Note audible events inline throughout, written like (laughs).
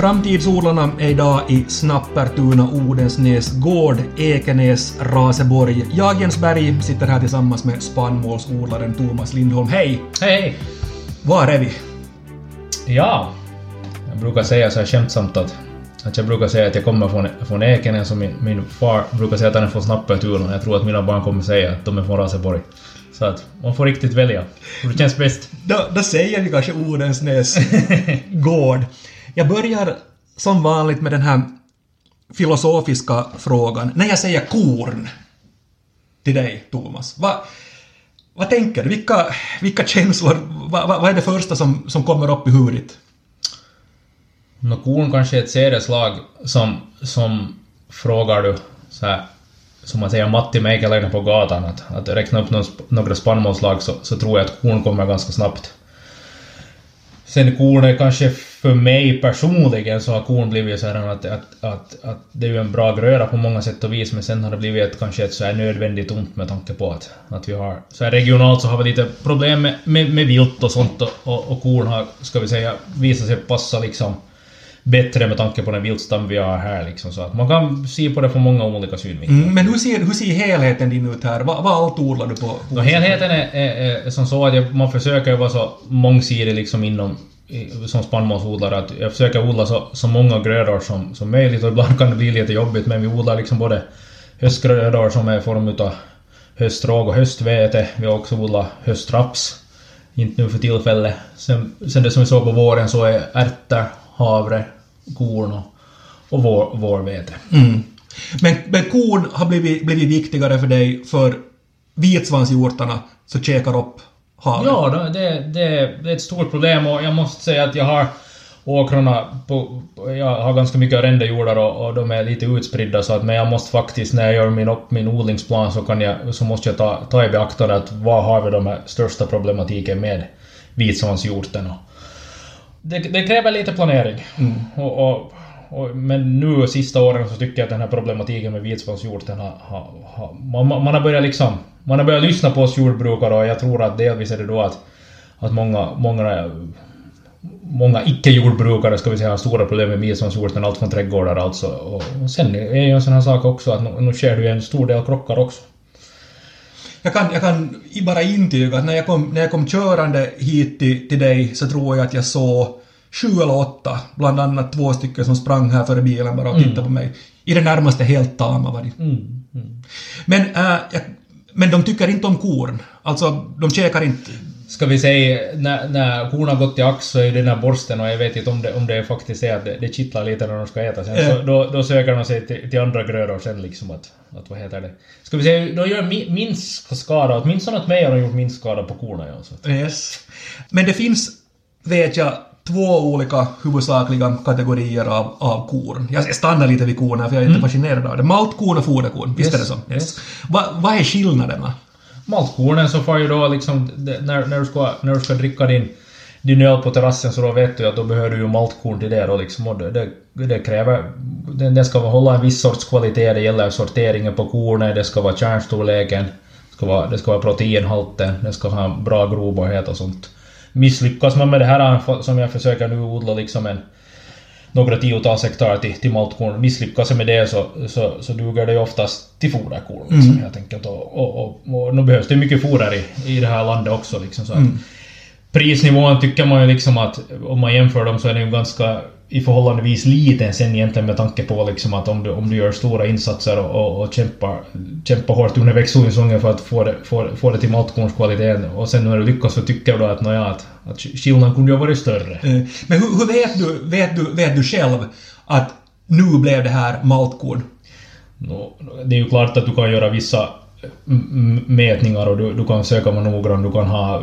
Framtidsodlarna är idag i Snappertuna, Odensnäs, Gård, Ekenäs, Raseborg. Jag, Jens Berg, sitter här tillsammans med spannmålsodlaren Thomas Lindholm. Hej! Hej! Var är vi? Ja, jag brukar säga så här skämtsamt att, att jag brukar säga att jag kommer från, från Ekenäs och min, min far brukar säga att han är från Snappertuna. Jag tror att mina barn kommer säga att de är från Raseborg. Så att man får riktigt välja. Hur det känns bäst. Då, då säger vi kanske Odensnäs Gård. (laughs) Jag börjar som vanligt med den här filosofiska frågan. När jag säger korn till dig, Thomas, vad, vad tänker du? Vilka, vilka känslor, vad, vad, är det första som, som kommer upp i huvudet? No, korn kanske är ett serieslag som, som frågar du så här, som man säger Matti Meikäläinen på gatan, att, att räkna upp någon, några spannmålslag så, så tror jag att korn kommer ganska snabbt. Sen korn är kanske för mig personligen så har korn blivit så här att, att, att, att det är ju en bra gröda på många sätt och vis men sen har det blivit ett, kanske ett så här nödvändigt ont med tanke på att, att vi har så här regionalt så har vi lite problem med, med, med vilt och sånt och, och, och korn har, ska vi säga, visat sig passa liksom bättre med tanke på den viltstam vi har här liksom så att man kan se på det från många olika synvinklar. Mm, men hur ser, hur ser helheten din ut här? Vad, vad allt odlar du på? på No, helheten är, är, är som så att jag, man försöker vara så mångsidig liksom inom som spannmålsodlare att jag försöker odla så, så många grödor som, som möjligt och ibland kan det bli lite jobbigt men vi odlar liksom både höstgrödor som är i form utav höstråg och höstvete. Vi har också odlat höstraps. Inte nu för tillfället. Sen, sen det som vi såg på våren så är ärtor, havre, korn och, och vår, vårvete. Mm. Men, men korn har blivit, blivit viktigare för dig för vitsvanshjortarna så käkar upp havet. Ja, det, det, det, är ett stort problem och jag måste säga att jag har åkrarna på, jag har ganska mycket arrendejordar och, och de är lite utspridda så att men jag måste faktiskt när jag gör min, upp min odlingsplan så kan jag, så måste jag ta, ta i beaktande att vad har vi de här största problematiken med vitsvanshjorten och det, det kräver lite planering. Och, och, och, men nu sista åren så tycker jag att den här problematiken med vitsvanshjorten har, har, har man, man har börjat liksom man har börjat lyssna på oss jordbrukare och jag tror att delvis är det då att, att många, många, många icke-jordbrukare ska vi säga har stora problem med vitsvanshjorten, allt från trädgårdar alltså. Och, och sen är ju en sån här sak också att nu, nu sker det ju en stor del krockar också. Jag kan, jag kan bara intyga att när jag kom, när jag kom körande hit till, till dig så tror jag att jag såg sju eller åtta, bland annat två stycken som sprang här före bilen bara och tittade på mig. I det närmaste helt tama var de. Men, äh, men de tycker inte om korn. Alltså, de käkar inte... Ska vi säga, när, när korna gått till ax så är den här borsten och jag vet inte om det, om det faktiskt är att det, det kittlar lite när de ska äta sen. Så Ja. då, då söker de sig till, till andra grödor sen liksom att, att vad heter det? Ska vi säga, de gör mi, minst skada, åtminstone åt mig har de gjort minst skada på korna ja. Så. Yes. Men det finns, vet jag, två olika huvudsakliga kategorier av, av korn. Jag stannar lite vid korn här för jag är inte fascinerad av det. Maltkorn och foderkorn, visst Yes, är det så? Yes. Va, vad är skillnaderna? Maltkornen så får ju då liksom, när, när, du ska, när du ska dricka din, din öl på terrassen så då vet du att då behöver du ju maltkorn till det då liksom och det, det, det kräver... Den, den ska hålla en viss sorts kvalitet, det gäller sorteringen på kornet, det ska vara kärnstorleken, det ska vara, det ska vara proteinhalten, det ska ha bra grobarhet och sånt. Misslyckas man med det här som jag försöker nu odla liksom en några tiotals hektar till, till maltkorn. Misslyckas jag med det så, så, så duger det ju oftast till foderkorn. Liksom, helt enkelt. Och, och, och, och nu behövs det mycket foder i, i det här landet också. Liksom, så att Prisnivån tycker man ju liksom att om man jämför dem så är den ju ganska i förhållandevis liten sen egentligen med tanke på liksom att om du, om du gör stora insatser och, och, och kämpar, kämpar hårt under växtodlingssäsongen för att få det, få, få det till maltkornskvaliteten och sen när du lyckas så tycker du att, nåja, att, att skillnaden kunde ju ha varit större. Eh, Men hur, hur vet, du, vet, du, vet du själv att nu blev det här maltkorn? Nå, det är ju klart att du kan göra vissa mätningar och du, du kan söka med noggrant, du kan ha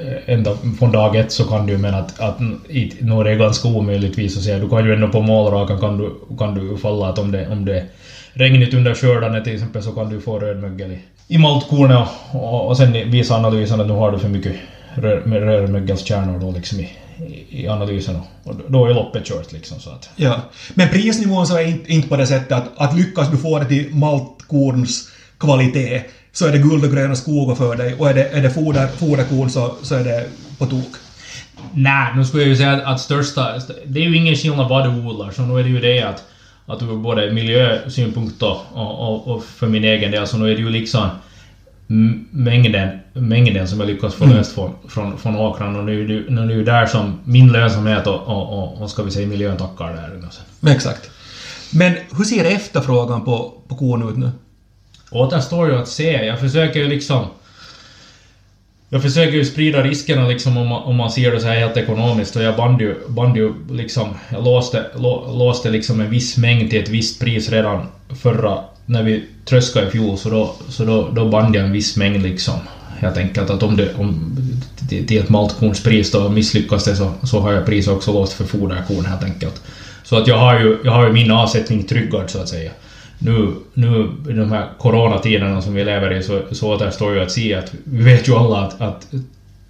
Eh, ända från dag ett så kan du men att, att nog nå det är ganska omöjligtvis att säga. Du kan ju ändå på målrakan kan du, kan du falla att om det, om det är regnigt under skördarna till exempel så kan du få rödmögel i, i maltkornet och, och, och sen visar analysen att nu har du för mycket rör, rödmögelskärnor då liksom i, i, i analysen och, och då är loppet kört liksom så att Ja. Men prisnivån så är inte, inte på det sättet att, att lyckas du få det till maltkorns kvalitet så är det guld och gröna skogar för dig och är det, är det foder, foderkorn så, så är det på tok. Nej, nu skulle jag ju säga att, att största... Det är ju ingen skillnad vad du odlar, så nu är det ju det att, att ur både miljösynpunkt och, och, och för min egen del, så nu är det ju liksom mängden, mängden som jag lyckas få löst från, från, från åkrarna och nu det ju- nu är det ju där som min lönsamhet och, och, och, och ska vi säga miljön tackar där. Alltså. Exakt. Men hur ser efterfrågan på, på kon ut nu? Återstår ju att se. Jag försöker ju liksom... Jag försöker ju sprida riskerna liksom om man, om man ser det så här helt ekonomiskt och jag band ju, band ju liksom... Jag låste, lå, låste liksom en viss mängd till ett visst pris redan förra... När vi tröskade i fjol så då, så då, då band jag en viss mängd liksom. Helt enkelt att om det... Om, till ett maltkornspris då misslyckas det så, så har jag priset också låst för foderkorn helt enkelt. Så att jag har ju, jag har ju min avsättning tryggad så att säga. Nu, nu i de här coronatiderna som vi lever i så, så återstår ju att se att vi vet ju alla att, att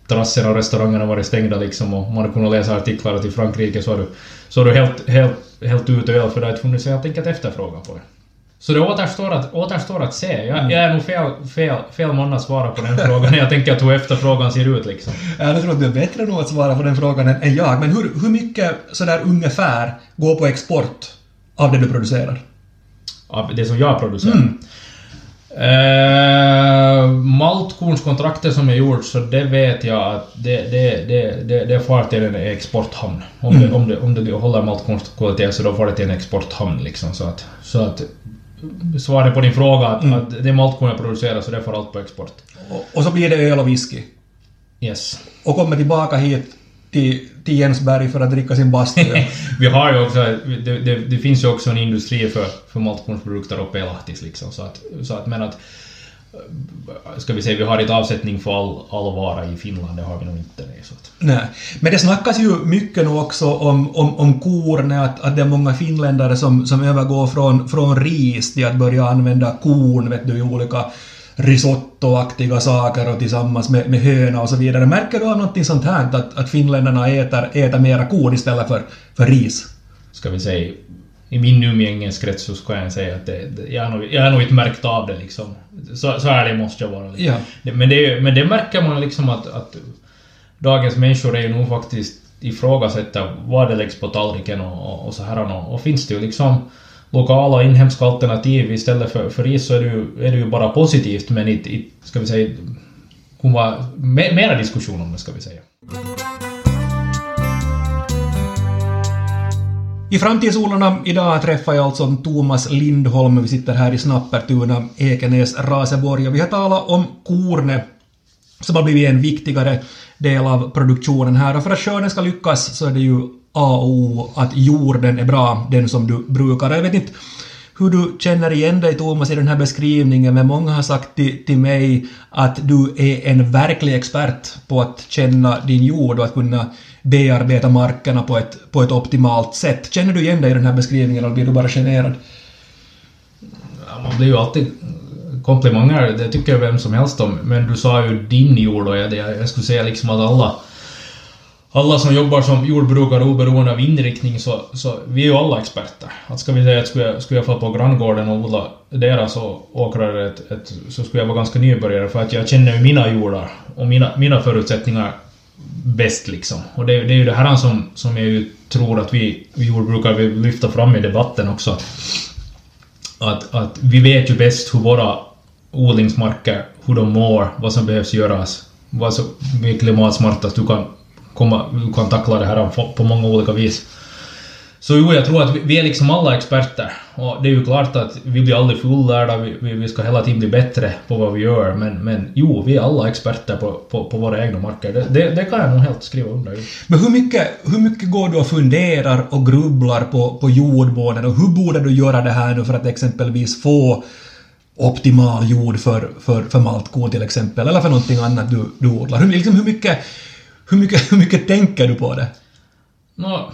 terrasserna och restaurangerna varit stängda liksom och man har kunnat läsa artiklar att i Frankrike så har du, så har du helt, helt, helt ute öl för det har inte funnits helt enkelt efterfrågan på det. Så det återstår att, återstår att se. Jag, jag är nog fel, fel, fel man att svara på den frågan. Jag tänker att hur efterfrågan ser ut liksom. Jag tror att du är bättre nog att svara på den frågan än, än jag. Men hur, hur mycket sådär ungefär går på export av det du producerar? Av det som jag producerar. Eh, maltkornskontraktet som är gjort så det vet jag att det, det, det, det, det far till en exporthamn. Om, det, om, det, om det håller maltkornskvalitet så då far det till en exporthamn liksom. Så att, så att svaret på din fråga att, att det maltkorn jag producerar så det får allt på export. Och, och så blir det öl och whisky. Yes. Och kommer tillbaka hit till, till Jensberg för att dricka sin bastu. (laughs) Vi har ju också, det, det, det finns ju också en industri för, för maltkornsprodukter uppe i Lahtis liksom. Så att, så att, men att ska vi säga, vi har inte avsättning för all, all vara i Finland, det har vi nog inte. Det, så att. Nej. Men det snackas ju mycket nu också om, om, om korn, att, att det är många finländare som, som övergår från, från ris till att börja använda korn vet du, i olika risottoaktiga saker och tillsammans med, med höna och så vidare. Märker du av någonting sånt här, att, att finländarna äter, äter mera korn istället för, för ris? Ska vi säga, i min umgängeskrets så ska jag säga att det, det, jag, har nog, jag har nog inte märkt av det liksom. Så, så ärlig måste jag vara. Liksom. Ja. Det- Men, det, men det märker man liksom att, att dagens människor är ju nog faktiskt ifrågasätter vad det läggs på tallriken och, och, och så här och, och finns det ju liksom lokala inhemska alternativ istället för, för ris så är det, ju, är det ju bara positivt men inte, inte ska vi säga, kommer vara me- mera diskussion om det ska vi säga. I framtidsodlarna idag träffar jag alltså Thomas Lindholm. Vi sitter här i Snappertuna, Ekenäs, Raseborg och vi har talat om kornet som har blivit en viktigare del av produktionen här. Och för att skörden ska lyckas så är det ju A och O att jorden är bra, den som du brukar. Jag vet inte hur du känner igen dig Thomas i den här beskrivningen, men många har sagt till, till mig att du är en verklig expert på att känna din jord och att kunna bearbeta markerna på ett, på ett optimalt sätt. Känner du igen dig i den här beskrivningen eller blir du bara generad? Ja, man blir ju alltid komplimanger, det tycker vem som helst om. Men du sa ju din jord och jag, jag skulle säga liksom att alla alla som jobbar som jordbrukare oberoende av inriktning så, så vi är ju alla experter. Att ska vi säga att skulle jag, skulle jag få på granngården och odla deras åkrar ett, ett, så skulle jag vara ganska nybörjare för att jag känner ju mina jordar och mina, mina förutsättningar bäst liksom. Och det, det är ju det här som, som jag ju tror att vi, vi jordbrukare vill lyfta fram i debatten också. Att, att vi vet ju bäst hur våra odlingsmarker, hur de mår, vad som behövs göras, vad som är klimatsmartast, du kan, komma, du kan tackla det här på, många olika vis. Så jo, jag tror att vi, vi är liksom alla experter. Och det är ju klart att vi blir aldrig fullärda, vi, vi, vi ska hela tiden bli bättre på vad vi gör. Men, men jo, vi är alla experter på, på, på våra egna marker. Det, det, det kan jag nog helt skriva under. Men hur mycket, hur mycket går du och funderar och grubblar på, på jordmånen och hur borde du göra det här nu för att exempelvis få optimal jord för, för, för maltkorn till exempel, eller för någonting annat du, du odlar? Hur, liksom, hur, mycket, hur, mycket, (laughs) hur mycket tänker du på det? Nå,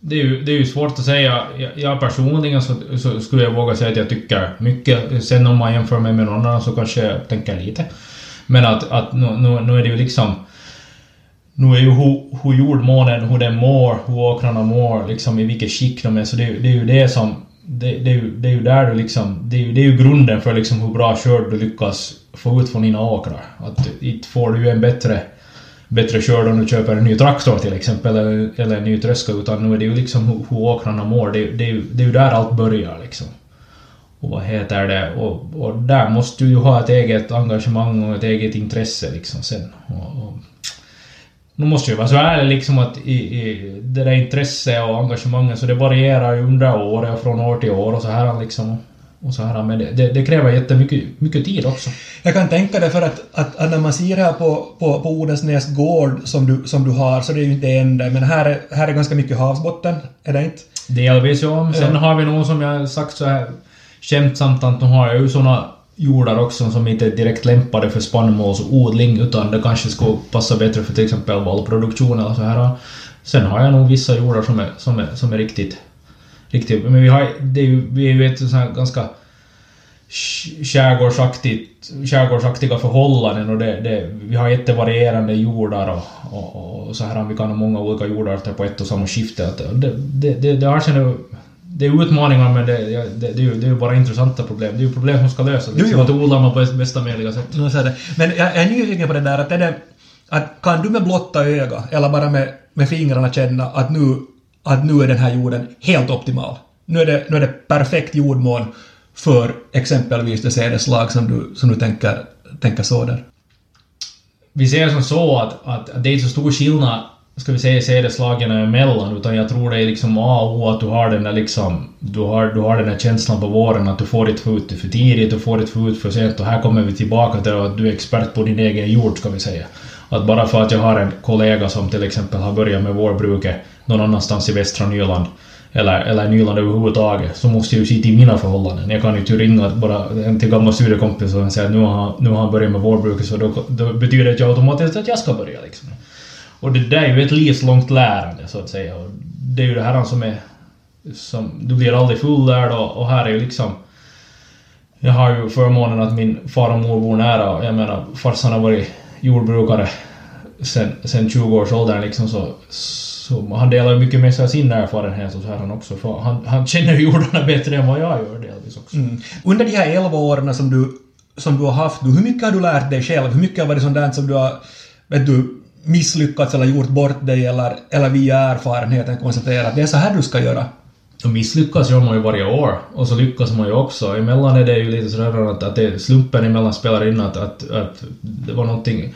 det, är ju, det är ju svårt att säga. Jag, jag personligen så, så skulle jag våga säga att jag tycker mycket. Sen om man jämför mig med någon annan så kanske jag tänker lite. Men att, att nu, nu, nu är det ju liksom... Nu är ju hur, hur jordmånen, hur den mår, hur åkrarna mår, liksom i vilket skick de är. Så det, är ju- det är ju det som... Det, det, är ju, det är ju där du liksom... Det är ju, det är ju grunden för liksom hur bra skörd du lyckas få ut från dina åkrar. Att inte får du ju en bättre bättre skörd om du köper en ny traktor till exempel, eller, eller en ny tröska, utan nu är det ju liksom hur, hur åkrarna mår. Det, det, är ju- det är ju där allt börjar liksom. Och vad heter det? Och, och där måste du ju ha ett eget engagemang och ett eget intresse liksom sen. Och, och, nu måste jag vara så ärlig liksom att i, i det där intresse och engagemanget så det varierar ju under året och från år till år och så här liksom. Och så här, men det, det, det kräver jättemycket mycket tid också. Jag kan tänka det för att, att, att när man ser här på, på, på Odensnäs gård som du, som du har så det är ju inte en där, men här är, här är ganska mycket havsbotten, är det inte? Delvis ja. Sen Ja. har vi nog som jag sagt så här skämtsamt att nu har jag ju såna jordar också som inte är direkt lämpade för spannmålsodling utan det kanske skulle passa bättre för till exempel vallproduktion eller så här. Sen har jag nog vissa jordar som är, som är, som är riktigt, riktigt... Men vi, har, det är ju, vi är ju ett sånt ganska sk- skärgårdsaktigt, skärgårdsaktiga förhållanden och det, det, vi har jättevarierande jordar och, och, och så här vi kan ha många olika jordarter på ett och samma skifte. Det, det, det, det, har det är utmaningar men det, det, det, är ju, det är ju bara intressanta problem. Det är ju problem som ska lösas. Jo, Liksom, jo. att odlar man på bästa möjliga sätt. No, så är det. Men jag är nyfiken på det där att, är det, att kan du med blotta öga eller bara med, med fingrarna känna att nu, att nu är den här jorden helt optimal? Nu är det, nu är det perfekt jordmån för exempelvis det sädesslag som du, som du tänker, tänker så där? Vi ser som så att, att, det är inte så stor skillnad, ska vi säga, sädeslagen emellan, utan jag tror det är liksom A och O att du har den där liksom, du har, du har den där känslan på våren att du får ditt få ut det för tidigt, du får ditt få ut för sent och här kommer vi tillbaka till att du är expert på din egen jord, ska vi säga. Att bara för att jag har en kollega som till exempel har börjat med vårbruket någon annanstans i västra Nyland, eller, eller Nyland överhuvudtaget, så måste jag ju se till mina förhållanden. Jag kan ju inte ringa bara en till gammal studiekompis och säga att nu har, han- nu har han börjat med vårbruket så då, då betyder det inte automatiskt att jag ska börja liksom. Och det där är ju ett livslångt lärande så att säga. Och det är ju det här som är... Som, du blir aldrig fullärd och, och här är ju liksom... Jag har ju förmånen att min far och mor bor nära och jag menar farsan har varit jordbrukare sen, sen 20-årsåldern liksom så, så han delar mycket med sig av sin erfarenhet och så här han också. För han, han känner ju jordarna bättre än vad jag gör delvis också. Mm. Under de här 11 åren som du, som du har haft, hur mycket har du lärt dig själv? Hur mycket har varit sånt där som du har vet du, misslyckats eller gjort bort dig eller, eller via erfarenheten konstaterat att det är så här du ska göra? Och misslyckas gör man ju varje år, och så lyckas man ju också. Emellan är det ju lite sådär att, att det, slumpen emellan spelar in att, att, att det var någonting...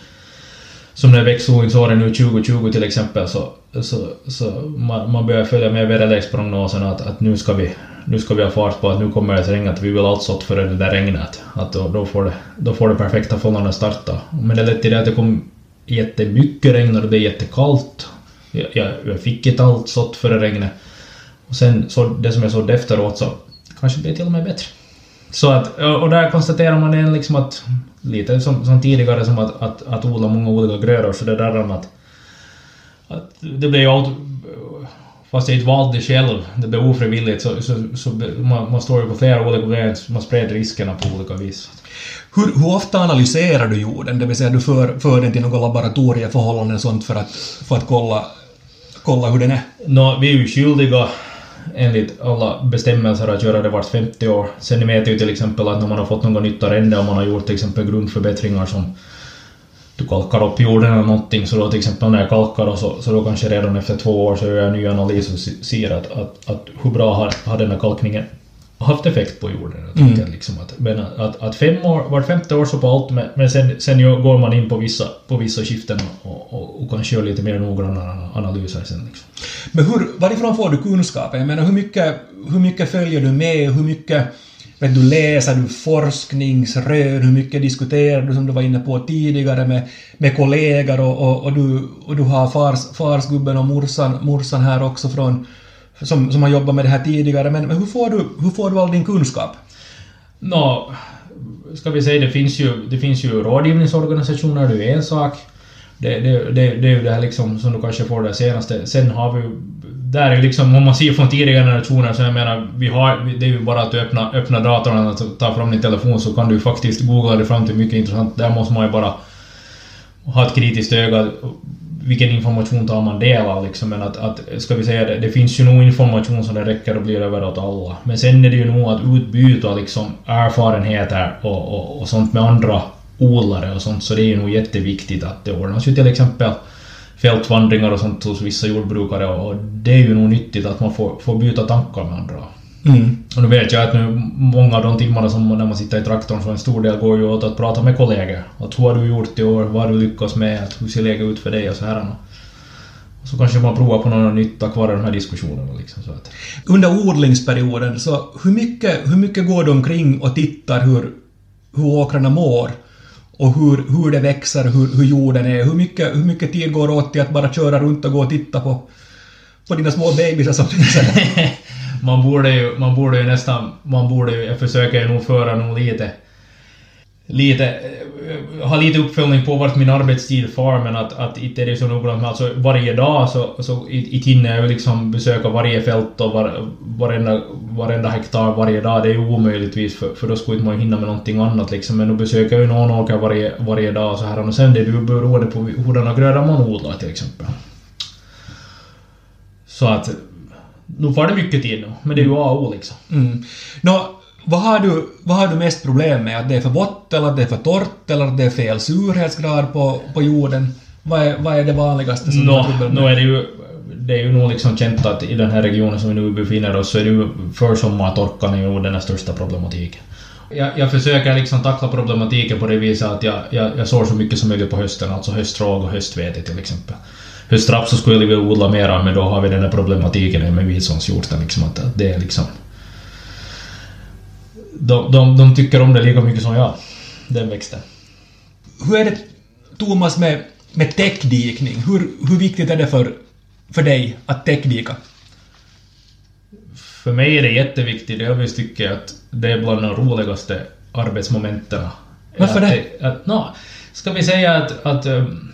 Som när växtodlingsåret nu 2020 till exempel så, så, så man, man börjar följa med väderleksprognosen att, att nu ska vi nu ska vi ha fart på att nu kommer det att regna, att vi vill allt sått före det där regnet. Att då, då, får det, då får det perfekta förhållanden starta. Men det ledde till det att det kom jättemycket regn och det blev jättekallt. Jag, jag, jag fick inte allt sått före regnet. Och sen så det som jag såg efteråt så kanske det blev till och med bättre. Så att, och där konstaterar man igen liksom att, lite som, som tidigare som att, att, att odla många olika grödor, så det där om att, att det blev ju allt, fast jag inte valde det själv, det blev ofrivilligt, så, så, så man, man står ju på flera olika ben, man spred riskerna på olika vis. Hur, hur ofta analyserar du jorden? Det vill säga du för, för den till något laboratorieförhållande och sånt för att, för att kolla, kolla hur den är? Nå, vi är ju skyldiga enligt alla bestämmelser att göra det vart 50 år. Sen ni vet ju till exempel att när man har fått något nytt arrende och man har gjort till exempel grundförbättringar som du kalkar upp jorden eller någonting, så då till exempel när jag kalkar och så, så då kanske redan efter två år så gör jag en ny analys och ser att, att, att hur bra har, har den här kalkningen haft effekt på jorden. Jag tänker liksom att, men att, att fem år, vart femte år så på allt, men, men sen, sen går man in på vissa, på vissa skiften och, och, och kanske gör lite mer noggranna analyser sen. Liksom. Men hur, varifrån får du kunskapen? Jag menar, hur mycket, hur mycket följer du med? Hur mycket vet du, läser du forskningsrön? Hur mycket diskuterar du, som du var inne på tidigare, med, med kollegor? Och, och, och, du, och du har fars, farsgubben och morsan, morsan här också från, som, som har jobbat med det här tidigare. Men, men hur, får du, hur får du all din kunskap? Nå, ska vi säga, det finns ju, det finns ju rådgivningsorganisationer, det är ju en sak. Det, det, det, det är ju det här liksom som du kanske får det senaste. Sen har vi ju... Där är ju liksom, om man ser från tidigare generationer, så jag menar, vi har, det är ju bara att du öppnar, datorn och tar fram din telefon så kan du ju faktiskt googla dig fram till mycket intressant. Där måste man ju bara ha ett kritiskt öga. Vilken information tar man del av liksom? Men att, att ska vi säga det, det finns ju nog information som det räcker och blir över åt alla. Men sen är det ju nog att utbyta liksom erfarenheter och, och, och sånt med andra odlare och sånt så det är ju nog jätteviktigt att det ordnas ju till exempel fältvandringar och sånt hos vissa jordbrukare och det är ju nog nyttigt att man får, får byta tankar med andra. Mm. Och nu vet jag att nu många av de timmarna som när man sitter i traktorn så en stor del går ju åt att prata med kollegor. Att hur har du gjort i år? Vad har du lyckats med? Att hur ser läget ut för dig? Och så här. Och så kanske man provar på något nytt tack vare de här diskussionerna. Liksom, så att. Under odlingsperioden, så hur mycket, hur mycket går du omkring och tittar hur, hur åkrarna mår? Och hur, hur det växer, hur, hur jorden är? Hur mycket, hur mycket tid går åt till att bara köra runt och gå och titta på, på dina små bebisar som finns här? man borde ju, man borde ju nästan, man borde ju, jag försöker ju nog föra nog lite, lite, eh, ha lite uppföljning på vart min arbetstid far, men att, att inte är det så noggrant. Alltså varje dag så, så i, i jag ju liksom besöka varje fält och var, varenda, varenda hektar varje dag. Det är ju omöjligtvis för, för då skulle inte man hinna med någonting annat liksom. Men då besöker ju någon åker varje, varje dag och så här. Och sen det är ju beroende på hurdana grödor man odlar till exempel. Så att nu var det mycket tid nu, men det är ju A och O liksom. Mm. Nå, vad har, du, vad har du mest problem med? Att det är för vått, eller att det är för torrt, eller att det är fel surhetsgrad på, på jorden? Vad är, vad är det vanligaste som du har problem med? är det ju... Det är ju nog liksom känt att i den här regionen som vi nu befinner oss så är det ju försommartorkan är ju den största problematiken. Jag, jag försöker liksom tackla problematiken på det viset att jag, jag, jag sår så mycket som möjligt på hösten, alltså höstråg och höstvete till exempel. Höstraps så skulle vi odla mera, men då har vi den här problematiken med vitsångshjorten liksom att det är liksom... De, de, de tycker om det lika mycket som jag, den växten. Hur är det, Thomas, med, med täckdikning? Hur, hur viktigt är det för, för dig att täckdika? För mig är det jätteviktigt. Jag tycker att det är bland de roligaste arbetsmomenten. Varför att det? Att, no, ska vi säga att, att um,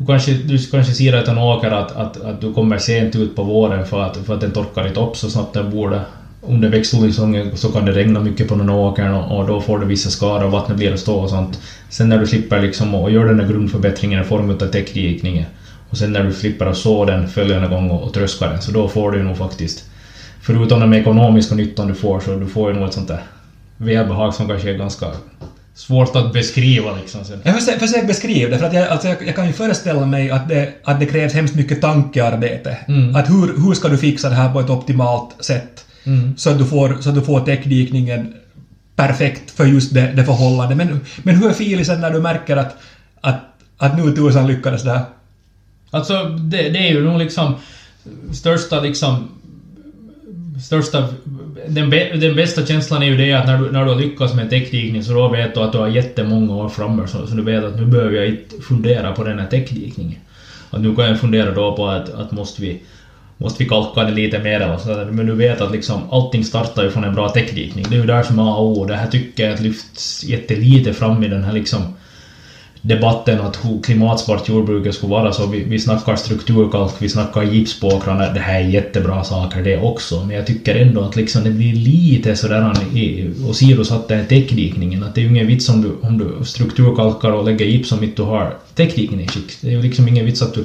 du kanske, du kanske ser att en åker att, att, att du kommer sent ut på våren för att, för att den torkar inte upp så snabbt den borde. Under växtodlingssäsongen så kan det regna mycket på den åkern och, och då får du vissa skador och vattnet blir att stå och sånt. Sen när du slipper liksom och gör den här grundförbättringen i form av täckdikningen och sen när du slipper att så den följande gång och, och tröska den så då får du nog faktiskt förutom den ekonomiska nyttan du får så du får ju nog ett sånt där välbehag som kanske är ganska svårt att beskriva liksom. Sen. Jag försöker, försök beskriva det, för att jag, alltså jag, jag kan ju föreställa mig att det, att det krävs hemskt mycket tankearbete. Mm. Att hur, hur ska du fixa det här på ett optimalt sätt? Mm. Så, att du får, så att du får täckdikningen perfekt för just det, det förhållandet. Men, men hur är filisen när du märker att, att, att nu tusan lyckades det här? Alltså det, det är ju nog liksom största liksom största... Den, be, den bästa känslan är ju det att när du, när du har lyckats med en täckdikning så då vet du att du har jättemånga år framme så, så du vet att nu behöver jag inte fundera på den här täckdikningen. Att nu kan jag fundera då på att, att måste vi måste vi kalka det lite mer eller så. Men du vet att liksom allting startar ju från en bra täckdikning. Det är ju där som A och O. Det här tycker jag att lyfts jättelite fram i den här liksom debatten att hur klimatsmart jordbruket skulle vara. Så vi, vi snackar strukturkalk, vi snackar gips på åkrarna. Det här är jättebra saker det också. Men jag tycker ändå att liksom det blir lite sådär åsidosatt den här täckdikningen. Att det är ju ingen vits om du, om du strukturkalkar och lägger gips om inte du har täckdikning i skick. Det är ju liksom ingen vits att du,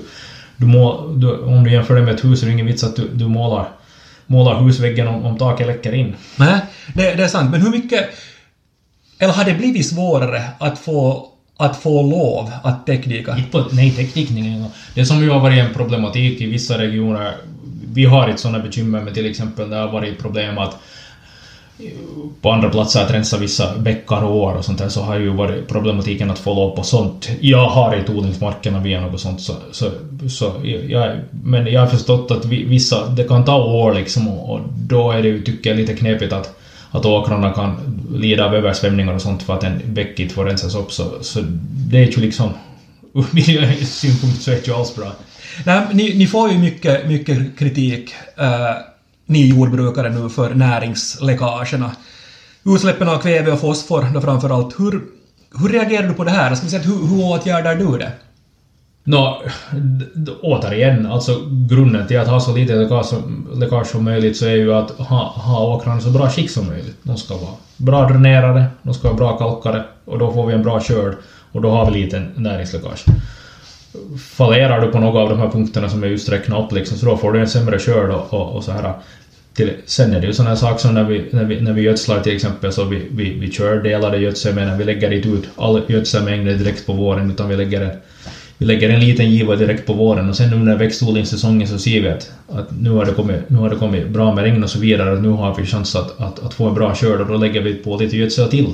du, må, du om du jämför det med ett hus så är det ingen vits att du, du målar, målar husväggen om, om taket läcker in. Nej, det, det är sant. Men hur mycket... Eller har det blivit svårare att få, att få lov att täckdika? Inte nej, täckdikningen. Det som ju har varit en problematik i vissa regioner, vi har inte sådana bekymmer med till exempel det har varit problem att på andra platser att rensa vissa bäckar och år och sånt där så har ju varit problematiken att få lov på sånt. Jag har inte odlingsmarkerna via något sånt så, så, så jag, men jag har förstått att vi, vissa, det kan ta år liksom och, och då är det ju, tycker jag, lite knepigt att att åkrarna kan lida av översvämningar och sånt för att en bäck inte får rensas upp så, så det är ju liksom (laughs) ur miljösynpunkt så är det ju alls bra. Nej, ni, ni får ju mycket, mycket kritik, eh, ni jordbrukare nu, för näringsläckagerna. Utsläppen av kväve och fosfor då framför allt. Hur, hur reagerar du på det här? Ska vi säga, hur, hur åtgärdar du det? Nå, återigen, alltså grunden till att ha så lite läckage som, läckage som möjligt så är ju att ha, ha åkrarna så bra skick som möjligt. De ska vara bra dränerade, de ska vara bra kalkade och då får vi en bra skörd och då har vi lite näringsläckage. Fallerar du på några av de här punkterna som jag just räknade upp liksom, så då får du en sämre skörd och, och, och så här. till, sen är det ju sådana här saker som när vi, när vi, när vi gödslar till exempel så vi, vi, vi kör delade gödselmedel, vi lägger inte ut all gödselmängd direkt på våren utan vi lägger en, vi lägger en liten giva direkt på våren och sen under växtodlingssäsongen så ser vi att, att nu, har det kommit, nu har det kommit bra med regn och så vidare och nu har vi chans att, att, att få en bra skörd och då lägger vi på lite gödsel till.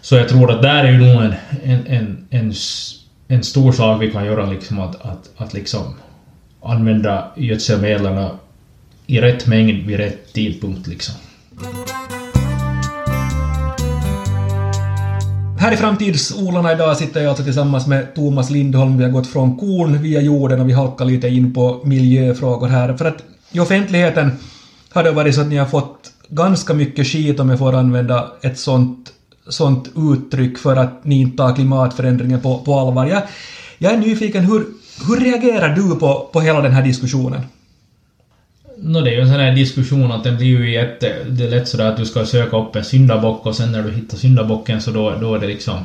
Så jag tror att där är ju nog en, en, en, en, en stor sak vi kan göra liksom att, att, att liksom använda gödselmedlen i rätt mängd vid rätt tidpunkt liksom. Här i Framtidsodlarna idag sitter jag alltså tillsammans med Thomas Lindholm. Vi har gått från korn via jorden och vi halkar lite in på miljöfrågor här. För att i offentligheten har det varit så att ni har fått ganska mycket skit om jag får använda ett sånt, sånt uttryck för att ni inte tar klimatförändringen på, på allvar. Jag, jag är nyfiken, hur, hur reagerar du på, på hela den här diskussionen? No, det är ju en sån här diskussion att det blir ju jätte... Det är lätt sådär att du ska söka upp en syndabock och sen när du hittar syndabocken så då, då är det liksom...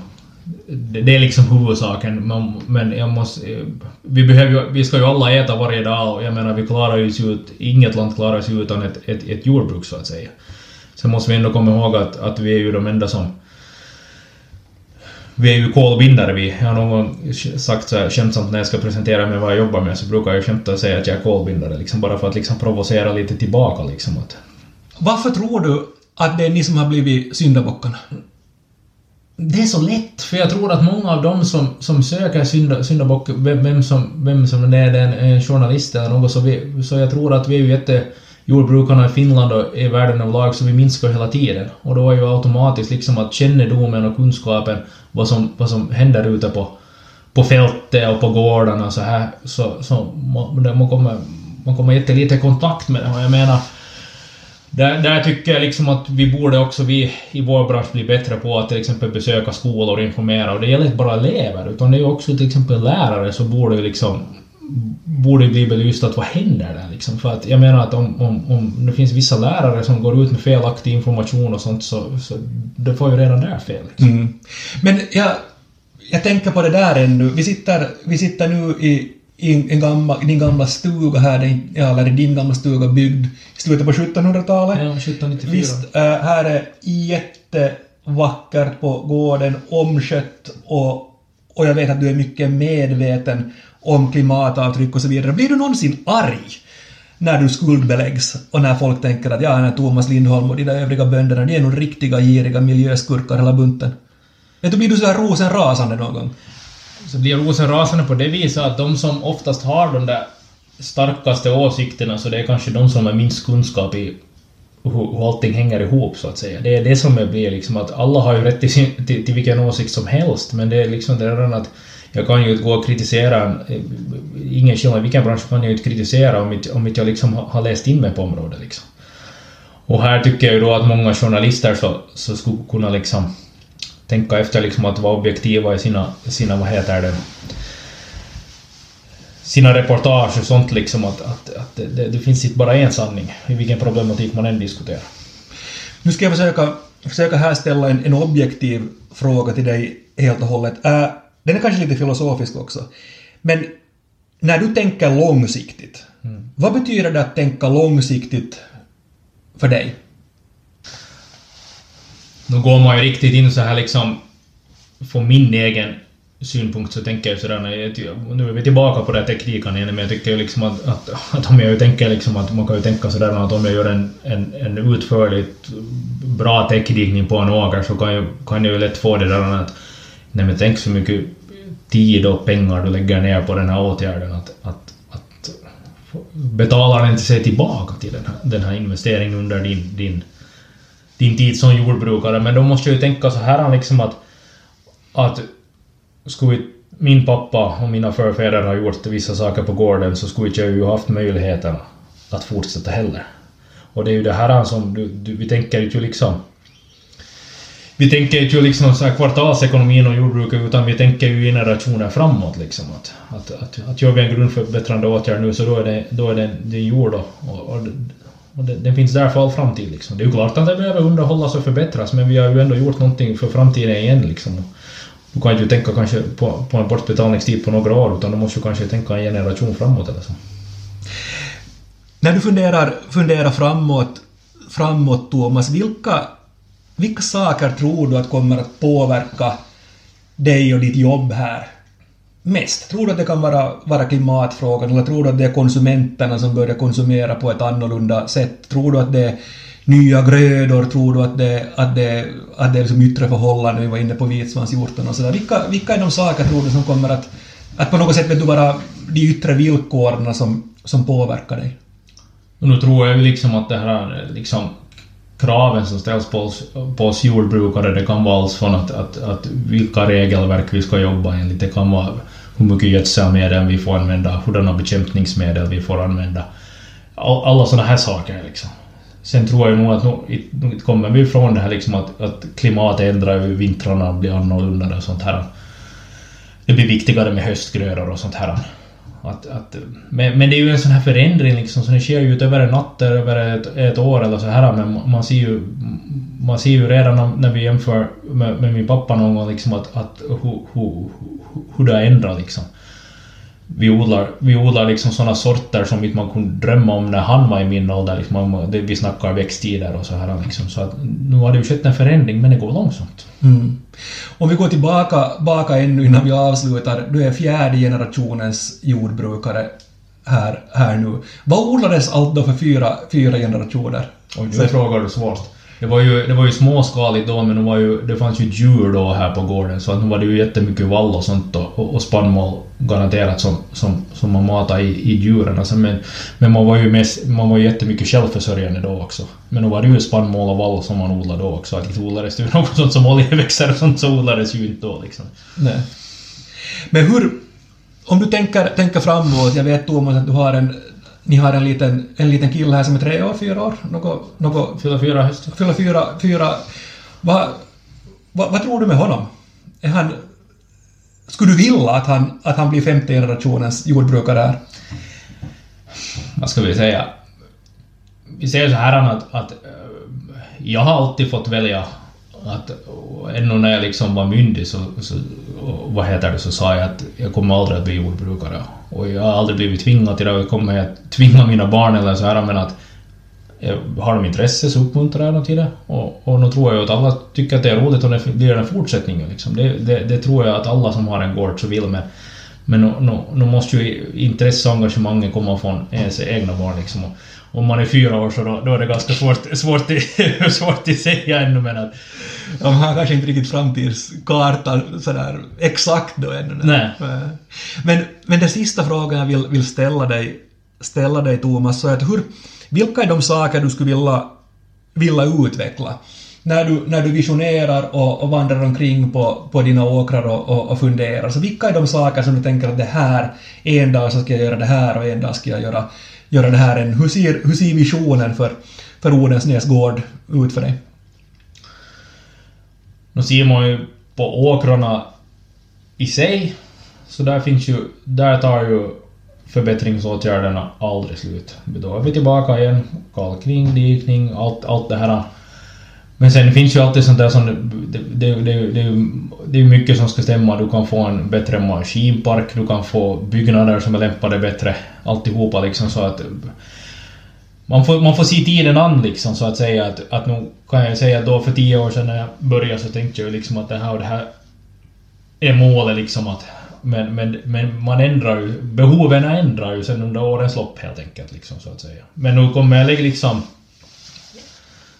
Det, det är liksom huvudsaken. Men, men jag måste... Vi behöver ju, Vi ska ju alla äta varje dag och jag menar vi klarar ju sig ut... Inget land klarar sig utan ett, ett, ett jordbruk så att säga. Sen måste vi ändå komma ihåg att, att vi är ju de enda som vi är ju kolbindare vi. Jag har någon gång sagt så här skämtsamt när jag ska presentera mig vad jag jobbar med så brukar jag skämta och säga att jag är kolbindare liksom bara för att liksom provocera lite tillbaka liksom. Att... Varför tror du att det är ni som har blivit syndabockarna? Det är så lätt, för jag tror att många av dem som, som söker synda, syndabock, vem, vem, som, vem som det är, en, en journalist eller något, så, vi, så jag tror att vi är ju jätte jordbrukarna i Finland och i världen överlag så vi minskar hela tiden. Och då är ju automatiskt liksom att kännedomen och kunskapen vad som, vad som händer ute på, på fältet och på gårdarna och så här så, så man, man, kommer, man kommer jättelite i kontakt med det. Och jag menar där, där tycker jag liksom att vi borde också, vi i vår bransch, bli bättre på att till exempel besöka skolor och informera. Och det gäller inte bara elever, utan det är ju också till exempel lärare så borde liksom borde bli belyst att vad händer där liksom? För att jag menar att om, om, om det finns vissa lärare som går ut med felaktig information och sånt så, så det får ju redan där fel. Liksom. Mm. Men jag, jag tänker på det där ännu. Vi sitter, vi sitter nu i, i en gamla, din gamla stuga här, eller din gamla stuga byggd i slutet på 1700-talet. Ja, 1794. Visst, äh, här är jättevackert på gården, omskött och, och jag vet att du är mycket medveten om klimatavtryck och så vidare. Blir du någonsin arg när du skuldbeläggs och när folk tänker att ja, den här Thomas Lindholm och de där övriga bönderna, de är nog riktiga giriga miljöskurkar hela bunten? Vet du, blir du sådär rosenrasande någon gång? Så blir rosenrasande på det viset att de som oftast har de där starkaste åsikterna så det är kanske de som har minst kunskap i hur, hur allting hänger ihop så att säga. Det är det som blir liksom att alla har ju rätt till, sin, till, till vilken åsikt som helst men det är liksom det där att jag kan ju inte gå och kritisera, eh, ingen skillnad i vilken bransch kan jag ju inte kritisera om inte, om inte jag liksom har läst in mig på området liksom. Och här tycker jag ju då att många journalister så, så skulle kunna liksom tänka efter liksom att vara objektiva i sina, sina vad heter det, sina reportage och sånt liksom att, att, att det, det, finns inte bara en sanning i vilken problematik man än diskuterar. Nu ska jag försöka, försöka här ställa en, en objektiv fråga till dig helt och hållet. Är den är kanske lite filosofisk också. Men när du tänker långsiktigt, mm. vad betyder det att tänka långsiktigt för dig? Nu går man ju riktigt in så här liksom från min egen synpunkt så tänker jag sådär, nu är vi tillbaka på det här tekniken igen, men jag tycker ju liksom att, att, att om jag tänker liksom att man kan ju tänka sådär att om jag gör en, en, en utförligt bra täckdikning på en åker så kan jag, kan jag ju lätt få det där att nej men tänk så mycket tid och pengar du lägger ner på den här åtgärden att, att, att betalar den inte sig tillbaka till den här, den här investeringen under din, din, din tid som jordbrukare. Men då måste jag ju tänka så här liksom att, att skulle min pappa och mina förfäder ha gjort vissa saker på gården så skulle jag ju haft möjligheten att fortsätta heller. Och det är ju det här som du, du vi tänker ju liksom vi tänker ju liksom så här kvartalsekonomin och jordbruket utan vi tänker ju generationer framåt liksom. Att, att, att, att gör vi en grundförbättrande åtgärd nu så då är det, då är det, det gjord och, och, och, och den finns där för all framtid liksom. Det är ju klart att den behöver underhållas och förbättras men vi har ju ändå gjort någonting för framtiden igen liksom. Du kan ju tänka kanske på, på en bortbetalningstid på några år utan du måste ju kanske tänka en generation framåt eller så. När du funderar, funderar framåt, framåt Thomas, vilka, vilka saker tror du att kommer att påverka dig och ditt jobb här mest? Tror du att det kan vara, vara klimatfrågan eller tror du att det är konsumenterna som börjar konsumera på ett annorlunda sätt? Tror du att det är nya grödor? Tror du att det, att det, att det är liksom yttre förhållanden? Vi var inne på vitsvanshjorten och sådär. Vilka, vilka är de saker tror du som kommer att, att på något sätt vet du, vara de yttre villkoren som, som påverkar dig? Nu tror jag liksom att det här liksom kraven som ställs på oss, på oss jordbrukare, det kan vara alls från att, att, att vilka regelverk vi ska jobba enligt, det kan vara hur mycket gödselmedel vi får använda, hurdana bekämpningsmedel vi får använda. All, alla sådana här saker liksom. Sen tror jag nog att nu, nu kommer vi ifrån det här liksom att, att klimatet ändrar ju, vintrarna blir annorlunda och sånt här. Det blir viktigare med höstgrödor och sånt här. Att, att, men, men det är ju en sån här förändring liksom, så det sker ju inte över en natt eller över ett, ett år eller så här men man ser ju man ser ju redan när vi jämför med, med min pappa någon gång liksom att, att hur, hur, hur det har ändrat liksom vi odlar, vi odlar liksom sådana sorter som inte man kunde drömma om när han var i min ålder. Liksom, vi snackar växttider och så här. Liksom. Så att, nu har det ju skett en förändring, men det går långsamt. Mm. Om vi går tillbaka baka ännu innan vi avslutar. Du är fjärde generationens jordbrukare här, här nu. Vad odlades allt då för fyra, fyra generationer? Oj, nu frågar du svårt. Det var ju, det var ju småskaligt då, men det, var ju, det fanns ju djur då här på gården, så att nu var det ju jättemycket vall och sånt och, och spannmål garanterat som, som, som man matade i, i djuren. Alltså, men, men man var ju mest, man var ju jättemycket självförsörjande då också. Men då var det ju spannmål och vall som man odlade då också. Att inte odlades det ju (laughs) något sånt som oljeväxter och sånt så odlades ju inte då liksom. Nej. Men hur... Om du tänker, tänker framåt, jag vet Thomas att du har en ni har en liten, en liten kille här som är tre år, fyra år? Något, något, fyra, fyra höst. Fyra, fyra, fyra. Vad va, va tror du med honom? Är han... Skulle du vilja att han, att han blir femte generationens jordbrukare här? Vad ska vi säga? Vi säger så här att, att jag har alltid fått välja att ännu när jag liksom var myndig så, så vad heter det, så sa jag att jag kommer aldrig att bli jordbrukare. Och jag har aldrig blivit tvingad till det och kommer jag tvinga mina barn eller så här men att har de intresse så uppmuntrar jag dem till det. Och, och nu tror jag att alla tycker att det är roligt och det blir en fortsättning. Liksom. Det, det, det, tror jag att alla som har en gård så vill men men nu, nu, nu måste ju intresse och engagemanget komma från ens egna barn liksom. Och, om man är fyra år så då, då är det ganska svårt, svårt, (laughs) svårt att säga ännu men att... De har kanske inte riktigt framtidskartan sådär exakt då ännu. Nej. Men, men den sista frågan jag vill, vill ställa dig, ställa dig Thomas, så är att hur, vilka är de saker du skulle vilja, vilja utveckla? När du, när du visionerar och, och vandrar omkring på, på dina åkrar och, och, och funderar, så vilka är de saker som du tänker att det här, en dag så ska jag göra det här och en dag ska jag göra göra det här än. Hur ser, hur ser visionen för, för Odensnäs gård ut för dig? Nu ser man ju på åkrarna i sig, så där finns ju, där tar ju förbättringsåtgärderna aldrig slut. Då är vi tillbaka igen, kalkning, dikning, allt, allt det här. Men sen finns ju alltid sånt där som... Det, det, det, det, det är mycket som ska stämma. Du kan få en bättre maskinpark, du kan få byggnader som är lämpade bättre. Alltihopa liksom så att... Man får, man får se tiden an liksom så att säga att, att nu kan jag säga att då för tio år sedan när jag började så tänkte jag liksom att det här och det här är målet liksom att men, men, men man ändrar ju, behoven ändrar ju sen under årens lopp helt enkelt liksom så att säga. Men nu kommer jag lägga liksom...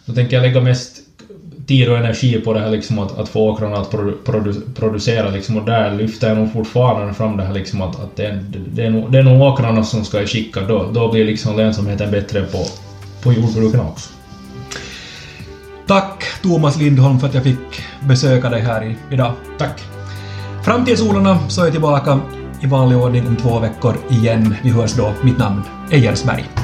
Då tänker jag lägga mest tid och energi på det här liksom att, att få åkrarna att produ, produ, producera liksom och där lyfter jag nog fortfarande fram det här liksom att, att det, det, är nog, det är nog åkrarna som ska skicka då, då blir liksom lönsamheten bättre på, på jordbruken också. Tack Thomas Lindholm för att jag fick besöka dig här idag. Tack. Framtidssolarna så är tillbaka i vanlig ordning om två veckor igen. Vi hörs då. Mitt namn är Jens Berg.